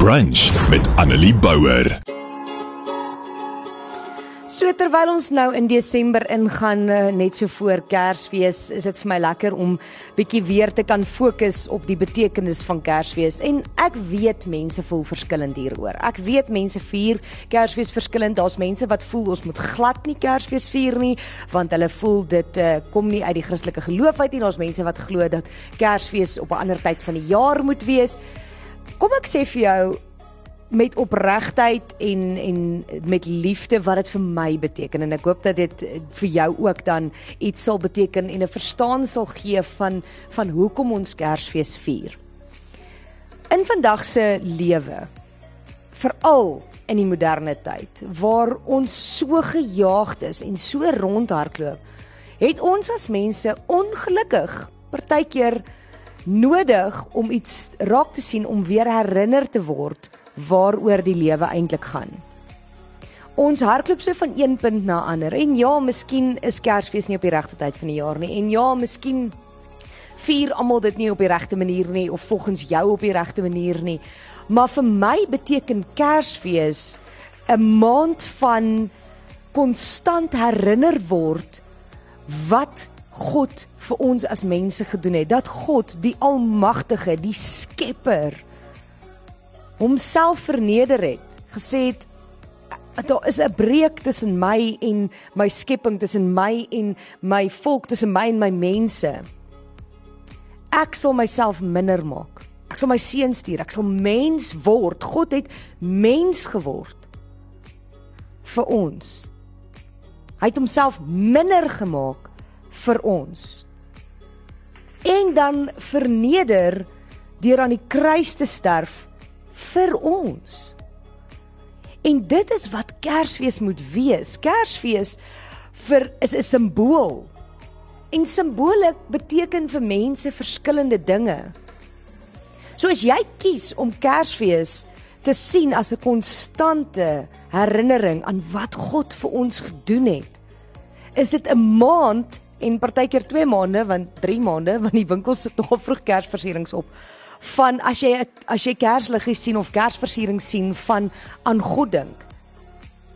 Brunch met Annelie Bouwer. So terwyl ons nou in Desember ingaan eh, net so voor Kersfees, is dit vir my lekker om bietjie weer te kan fokus op die betekenis van Kersfees. En ek weet mense voel verskillend hieroor. Ek weet mense vier Kersfees verskillend. Daar's mense wat voel ons moet glad nie Kersfees vier nie, want hulle voel dit uh, kom nie uit die Christelike geloof uit nie. Daar's mense wat glo dat Kersfees op 'n ander tyd van die jaar moet wees. Kom ek sê vir jou met opregtheid en en met liefde wat dit vir my beteken en ek hoop dat dit vir jou ook dan iets sal beteken en 'n verstaan sal gee van van hoekom ons Kersfees vier. In vandag se lewe veral in die moderne tyd waar ons so gejaagd is en so rondhardloop, het ons as mense ongelukkig partykeer nodig om iets raak te sien om weer herinner te word waaroor die lewe eintlik gaan. Ons hardloop so van een punt na ander. En ja, miskien is Kersfees nie op die regte tyd van die jaar nie. En ja, miskien vier almal dit nie op die regte manier nie of volgens jou op die regte manier nie. Maar vir my beteken Kersfees 'n maand van konstant herinner word wat God vir ons as mense gedoen het. Dat God, die Almagtige, die Skepper, homself verneder het, gesê het daar is 'n breek tussen my en my skepping, tussen my en my volk, tussen my en my mense. Ek sal myself minder maak. Ek sal my seun stuur. Ek sal mens word. God het mens geword vir ons. Hy het homself minder gemaak vir ons. En dan verneder deur aan die kruis te sterf vir ons. En dit is wat Kersfees moet wees. Kersfees vir is 'n simbool. En simboliek beteken vir mense verskillende dinge. So as jy kies om Kersfees te sien as 'n konstante herinnering aan wat God vir ons gedoen het, is dit 'n maand en partykeer 2 maande want 3 maande want die winkels sit nog vroeg Kersversierings op van as jy as jy kersliggies sien of kersversiering sien van aan God dink.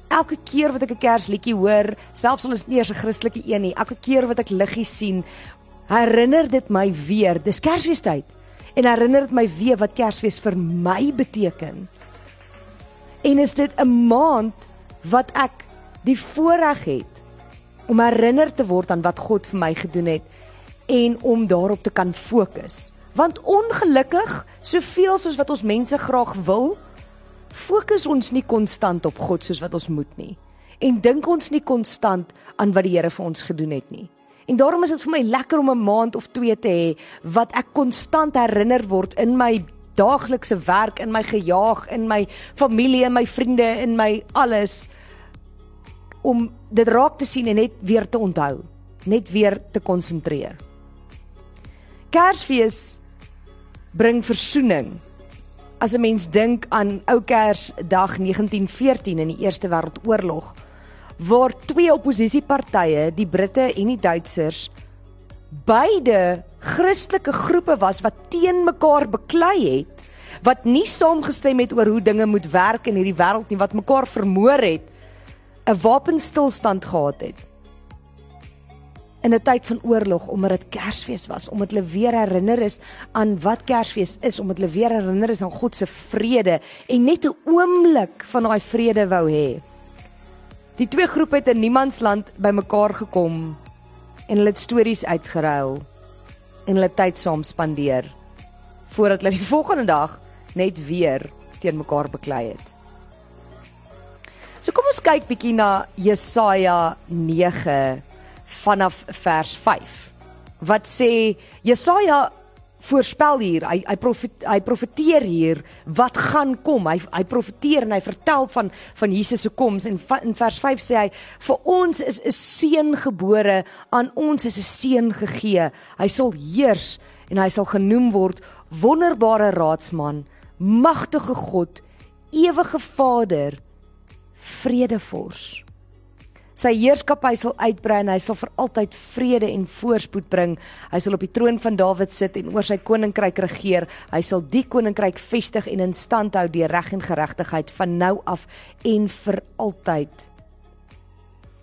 Elke keer wat ek 'n kersliedjie hoor, selfs al is dit nie eers 'n Christelike een nie, elke keer wat ek liggies sien, herinner dit my weer, dis Kersfeestyd. En herinner dit my weer wat Kersfees vir my beteken. En is dit 'n maand wat ek die voorreg het om herinner te word aan wat God vir my gedoen het en om daarop te kan fokus. Want ongelukkig, soveel soos wat ons mense graag wil, fokus ons nie konstant op God soos wat ons moet nie. En dink ons nie konstant aan wat die Here vir ons gedoen het nie. En daarom is dit vir my lekker om 'n maand of twee te hê wat ek konstant herinner word in my daaglikse werk, in my gejaag, in my familie, in my vriende, in my alles om dit raak te sien en net weer te onthou, net weer te konsentreer. Kersfees bring versoening. As 'n mens dink aan ou Kersdag 1914 in die Eerste Wêreldoorlog, waar twee oppositiepartye, die Britte en die Duitsers, beide Christelike groepe was wat teen mekaar beklei het, wat nie saamgestem het oor hoe dinge moet werk in hierdie wêreld nie, wat mekaar vermoor het, 'n wapenstilstand gehad het in 'n tyd van oorlog omdat dit Kersfees was, omdat hulle weer herinner is aan wat Kersfees is, omdat hulle weer herinner is aan God se vrede en net 'n oomblik van daai vrede wou hê. Die twee groepe het in niemandsland bymekaar gekom en hulle het stories uitgeruil en hulle tyd saam spandeer voordat hulle die volgende dag net weer teen mekaar beklei het. So kom ons kyk bietjie na Jesaja 9 vanaf vers 5 wat sê Jesaja voorspel hier hy hy profet, hy profeteer hier wat gaan kom. Hy hy profeteer en hy vertel van van Jesus se koms. En va, in vers 5 sê hy vir ons is 'n seun gebore aan ons is 'n seun gegee. Hy sal heers en hy sal genoem word wonderbare raadsman magtige God ewige Vader vredevors Sy heerskappy sal uitbrei en hy sal vir altyd vrede en voorspoed bring. Hy sal op die troon van Dawid sit en oor sy koninkryk regeer. Hy sal die koninkryk vestig en in stand hou deur reg en geregtigheid van nou af en vir altyd.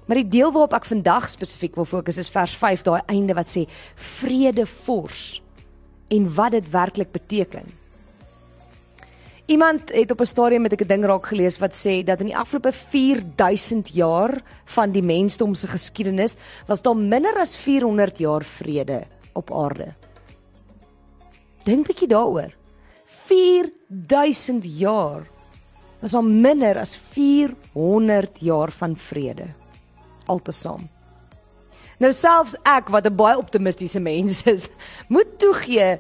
Maar die deel waarop ek vandag spesifiek wil fokus is vers 5, daai einde wat sê vrede vors en wat dit werklik beteken. Iemand het op 'n stadium met 'n ding raak gelees wat sê dat in die afgelope 4000 jaar van die mensdom se geskiedenis was daar minder as 400 jaar vrede op aarde. Dink bietjie daaroor. 4000 jaar was daar minder as 400 jaar van vrede altesaam. Nou selfs ek wat 'n baie optimistiese mens is, moet toegee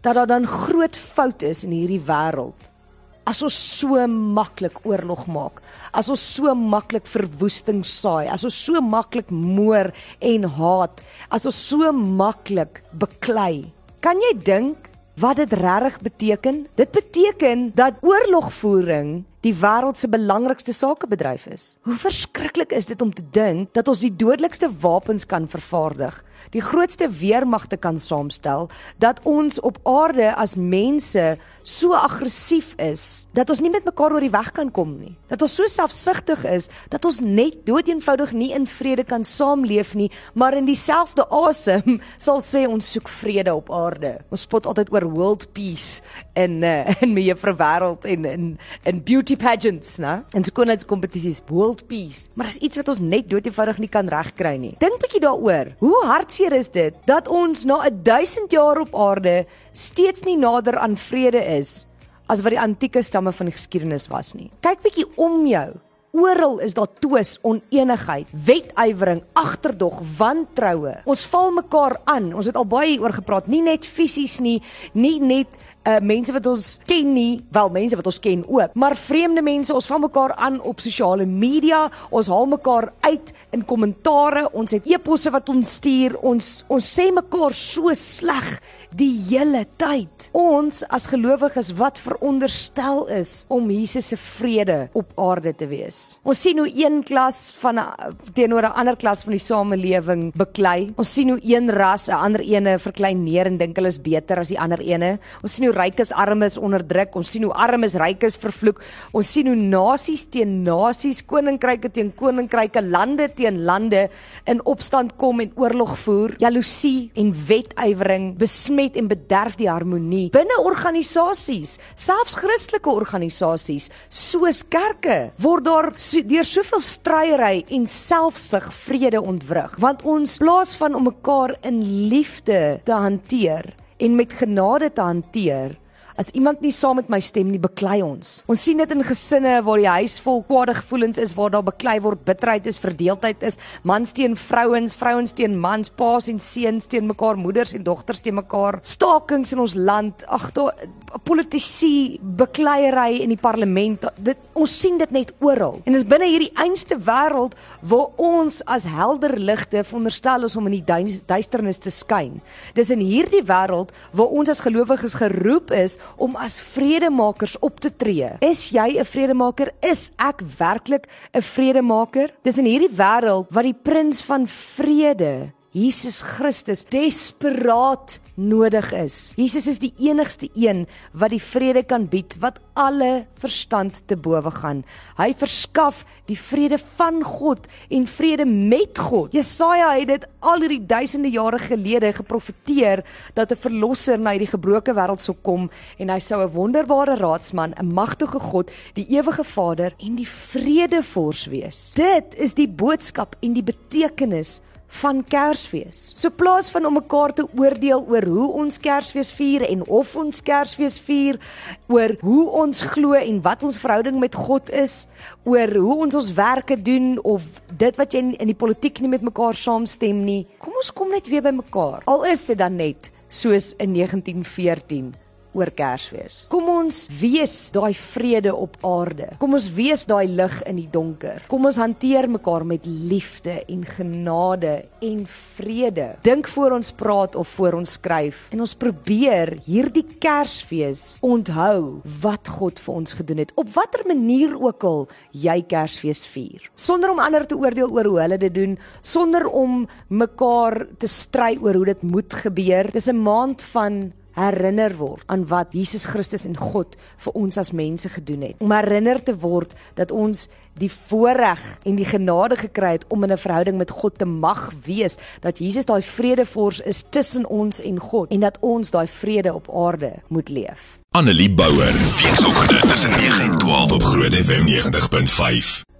dat daar dan groot fout is in hierdie wêreld as ons so maklik oorlog maak, as ons so maklik verwoesting saai, as ons so maklik moor en haat, as ons so maklik beklei. Kan jy dink wat dit regtig beteken? Dit beteken dat oorlogvoering die wêreld se belangrikste sakebedryf is. Hoe verskriklik is dit om te dink dat ons die dodelikste wapens kan vervaardig, die grootste weermagte kan saamstel, dat ons op aarde as mense so aggressief is dat ons nie met mekaar oor die weg kan kom nie. Dat ons so selfsugtig is dat ons net doeteenvoudig nie in vrede kan saamleef nie, maar in dieselfde asem sal sê ons soek vrede op aarde. Ons spot altyd oor world peace in uh, in mevrou wêreld en in in beauty pageants, né? En skoonheidskompetisies, world peace. Maar is iets wat ons net doeteenvoudig nie kan regkry nie. Dink bietjie daaroor. Hoe hartseer is dit dat ons na 1000 jaar op aarde steeds nie nader aan vrede is as wat die antieke stamme van die geskiedenis was nie. Kyk bietjie om jou. Oral is daar twis, oneenigheid, wetywering, agterdog, wantroue. Ons val mekaar aan. Ons het al baie oor gepraat, nie net fisies nie, nie net uh mense wat ons ken nie, wel mense wat ons ken ook, maar vreemde mense, ons val mekaar aan op sosiale media, ons haal mekaar uit in kommentare, ons het eposse wat ons stuur, ons ons sê mekaar so sleg die hele tyd. Ons as gelowiges wat veronderstel is om Jesus se vrede op aarde te wees. Ons sien hoe een klas van teenoor 'n ander klas van die samelewing beklei. Ons sien hoe een ras 'n ander ene verklein neer en dink hulle is beter as die ander ene. Ons sien hoe rykes armes onderdruk. Ons sien hoe armes rykes vervloek. Ons sien hoe nasies teen nasies, koninkryke teen koninkryke, lande teen lande in opstand kom en oorlog voer. Jaloesie en wetywering besmet met en bederf die harmonie binne organisasies, selfs Christelike organisasies soos kerke word daar so, deur soveel stryery en selfsug vrede ontwrig want ons plaas van om mekaar in liefde te hanteer en met genade te hanteer As iemand nie saam met my stem nie, beklei ons. Ons sien dit in gesinne waar die huis vol kwade gevoelens is, waar daar beklei word, bitterheid is, verdeeldheid is, mans teen vrouens, vrouens teen mans, paas en seuns teen mekaar, moeders en dogters teen mekaar. Stakings in ons land, ag, daar politici, bekleierery in die parlement. Dit ons sien dit net oral. En dis binne hierdie einste wêreld waar ons as helder ligte veronderstel is om in die duisternis te skyn. Dis in hierdie wêreld waar ons as gelowiges geroep is om as vredemakers op te tree. Is jy 'n vredemaker? Is ek werklik 'n vredemaker? Dis in hierdie wêreld wat die prins van vrede Jesus Christus desperaat nodig is. Jesus is die enigste een wat die vrede kan bied wat alle verstand te bowe gaan. Hy verskaf die vrede van God en vrede met God. Jesaja het dit al hierdie duisende jare gelede geprofeteer dat 'n verlosser na hierdie gebroke wêreld sou kom en hy sou 'n wonderbare raadsman, 'n magtige God, die ewige Vader en die vredevors wees. Dit is die boodskap en die betekenis van Kersfees. So plaas van om mekaar te oordeel oor hoe ons Kersfees vier en of ons Kersfees vier, oor hoe ons glo en wat ons verhouding met God is, oor hoe ons ons werke doen of dit wat jy in die politiek nie met mekaar saamstem nie. Kom ons kom net weer by mekaar. Al is dit dan net soos in 1914 oor Kersfees. Kom ons wees daai vrede op aarde. Kom ons wees daai lig in die donker. Kom ons hanteer mekaar met liefde en genade en vrede. Dink voor ons praat of voor ons skryf en ons probeer hierdie Kersfees onthou wat God vir ons gedoen het op watter manier ook al jy Kersfees vier. Sonder om ander te oordeel oor hoe hulle dit doen, sonder om mekaar te stry oor hoe dit moet gebeur. Dis 'n maand van herinner word aan wat Jesus Christus en God vir ons as mense gedoen het. Om herinner te word dat ons die voorreg en die genade gekry het om in 'n verhouding met God te mag wees, dat Jesus daai vredevors is tussen ons en God en dat ons daai vrede op aarde moet leef. Annelie Bouwer, weekoggend tussen 9 en 12 op Groot FM 90.5.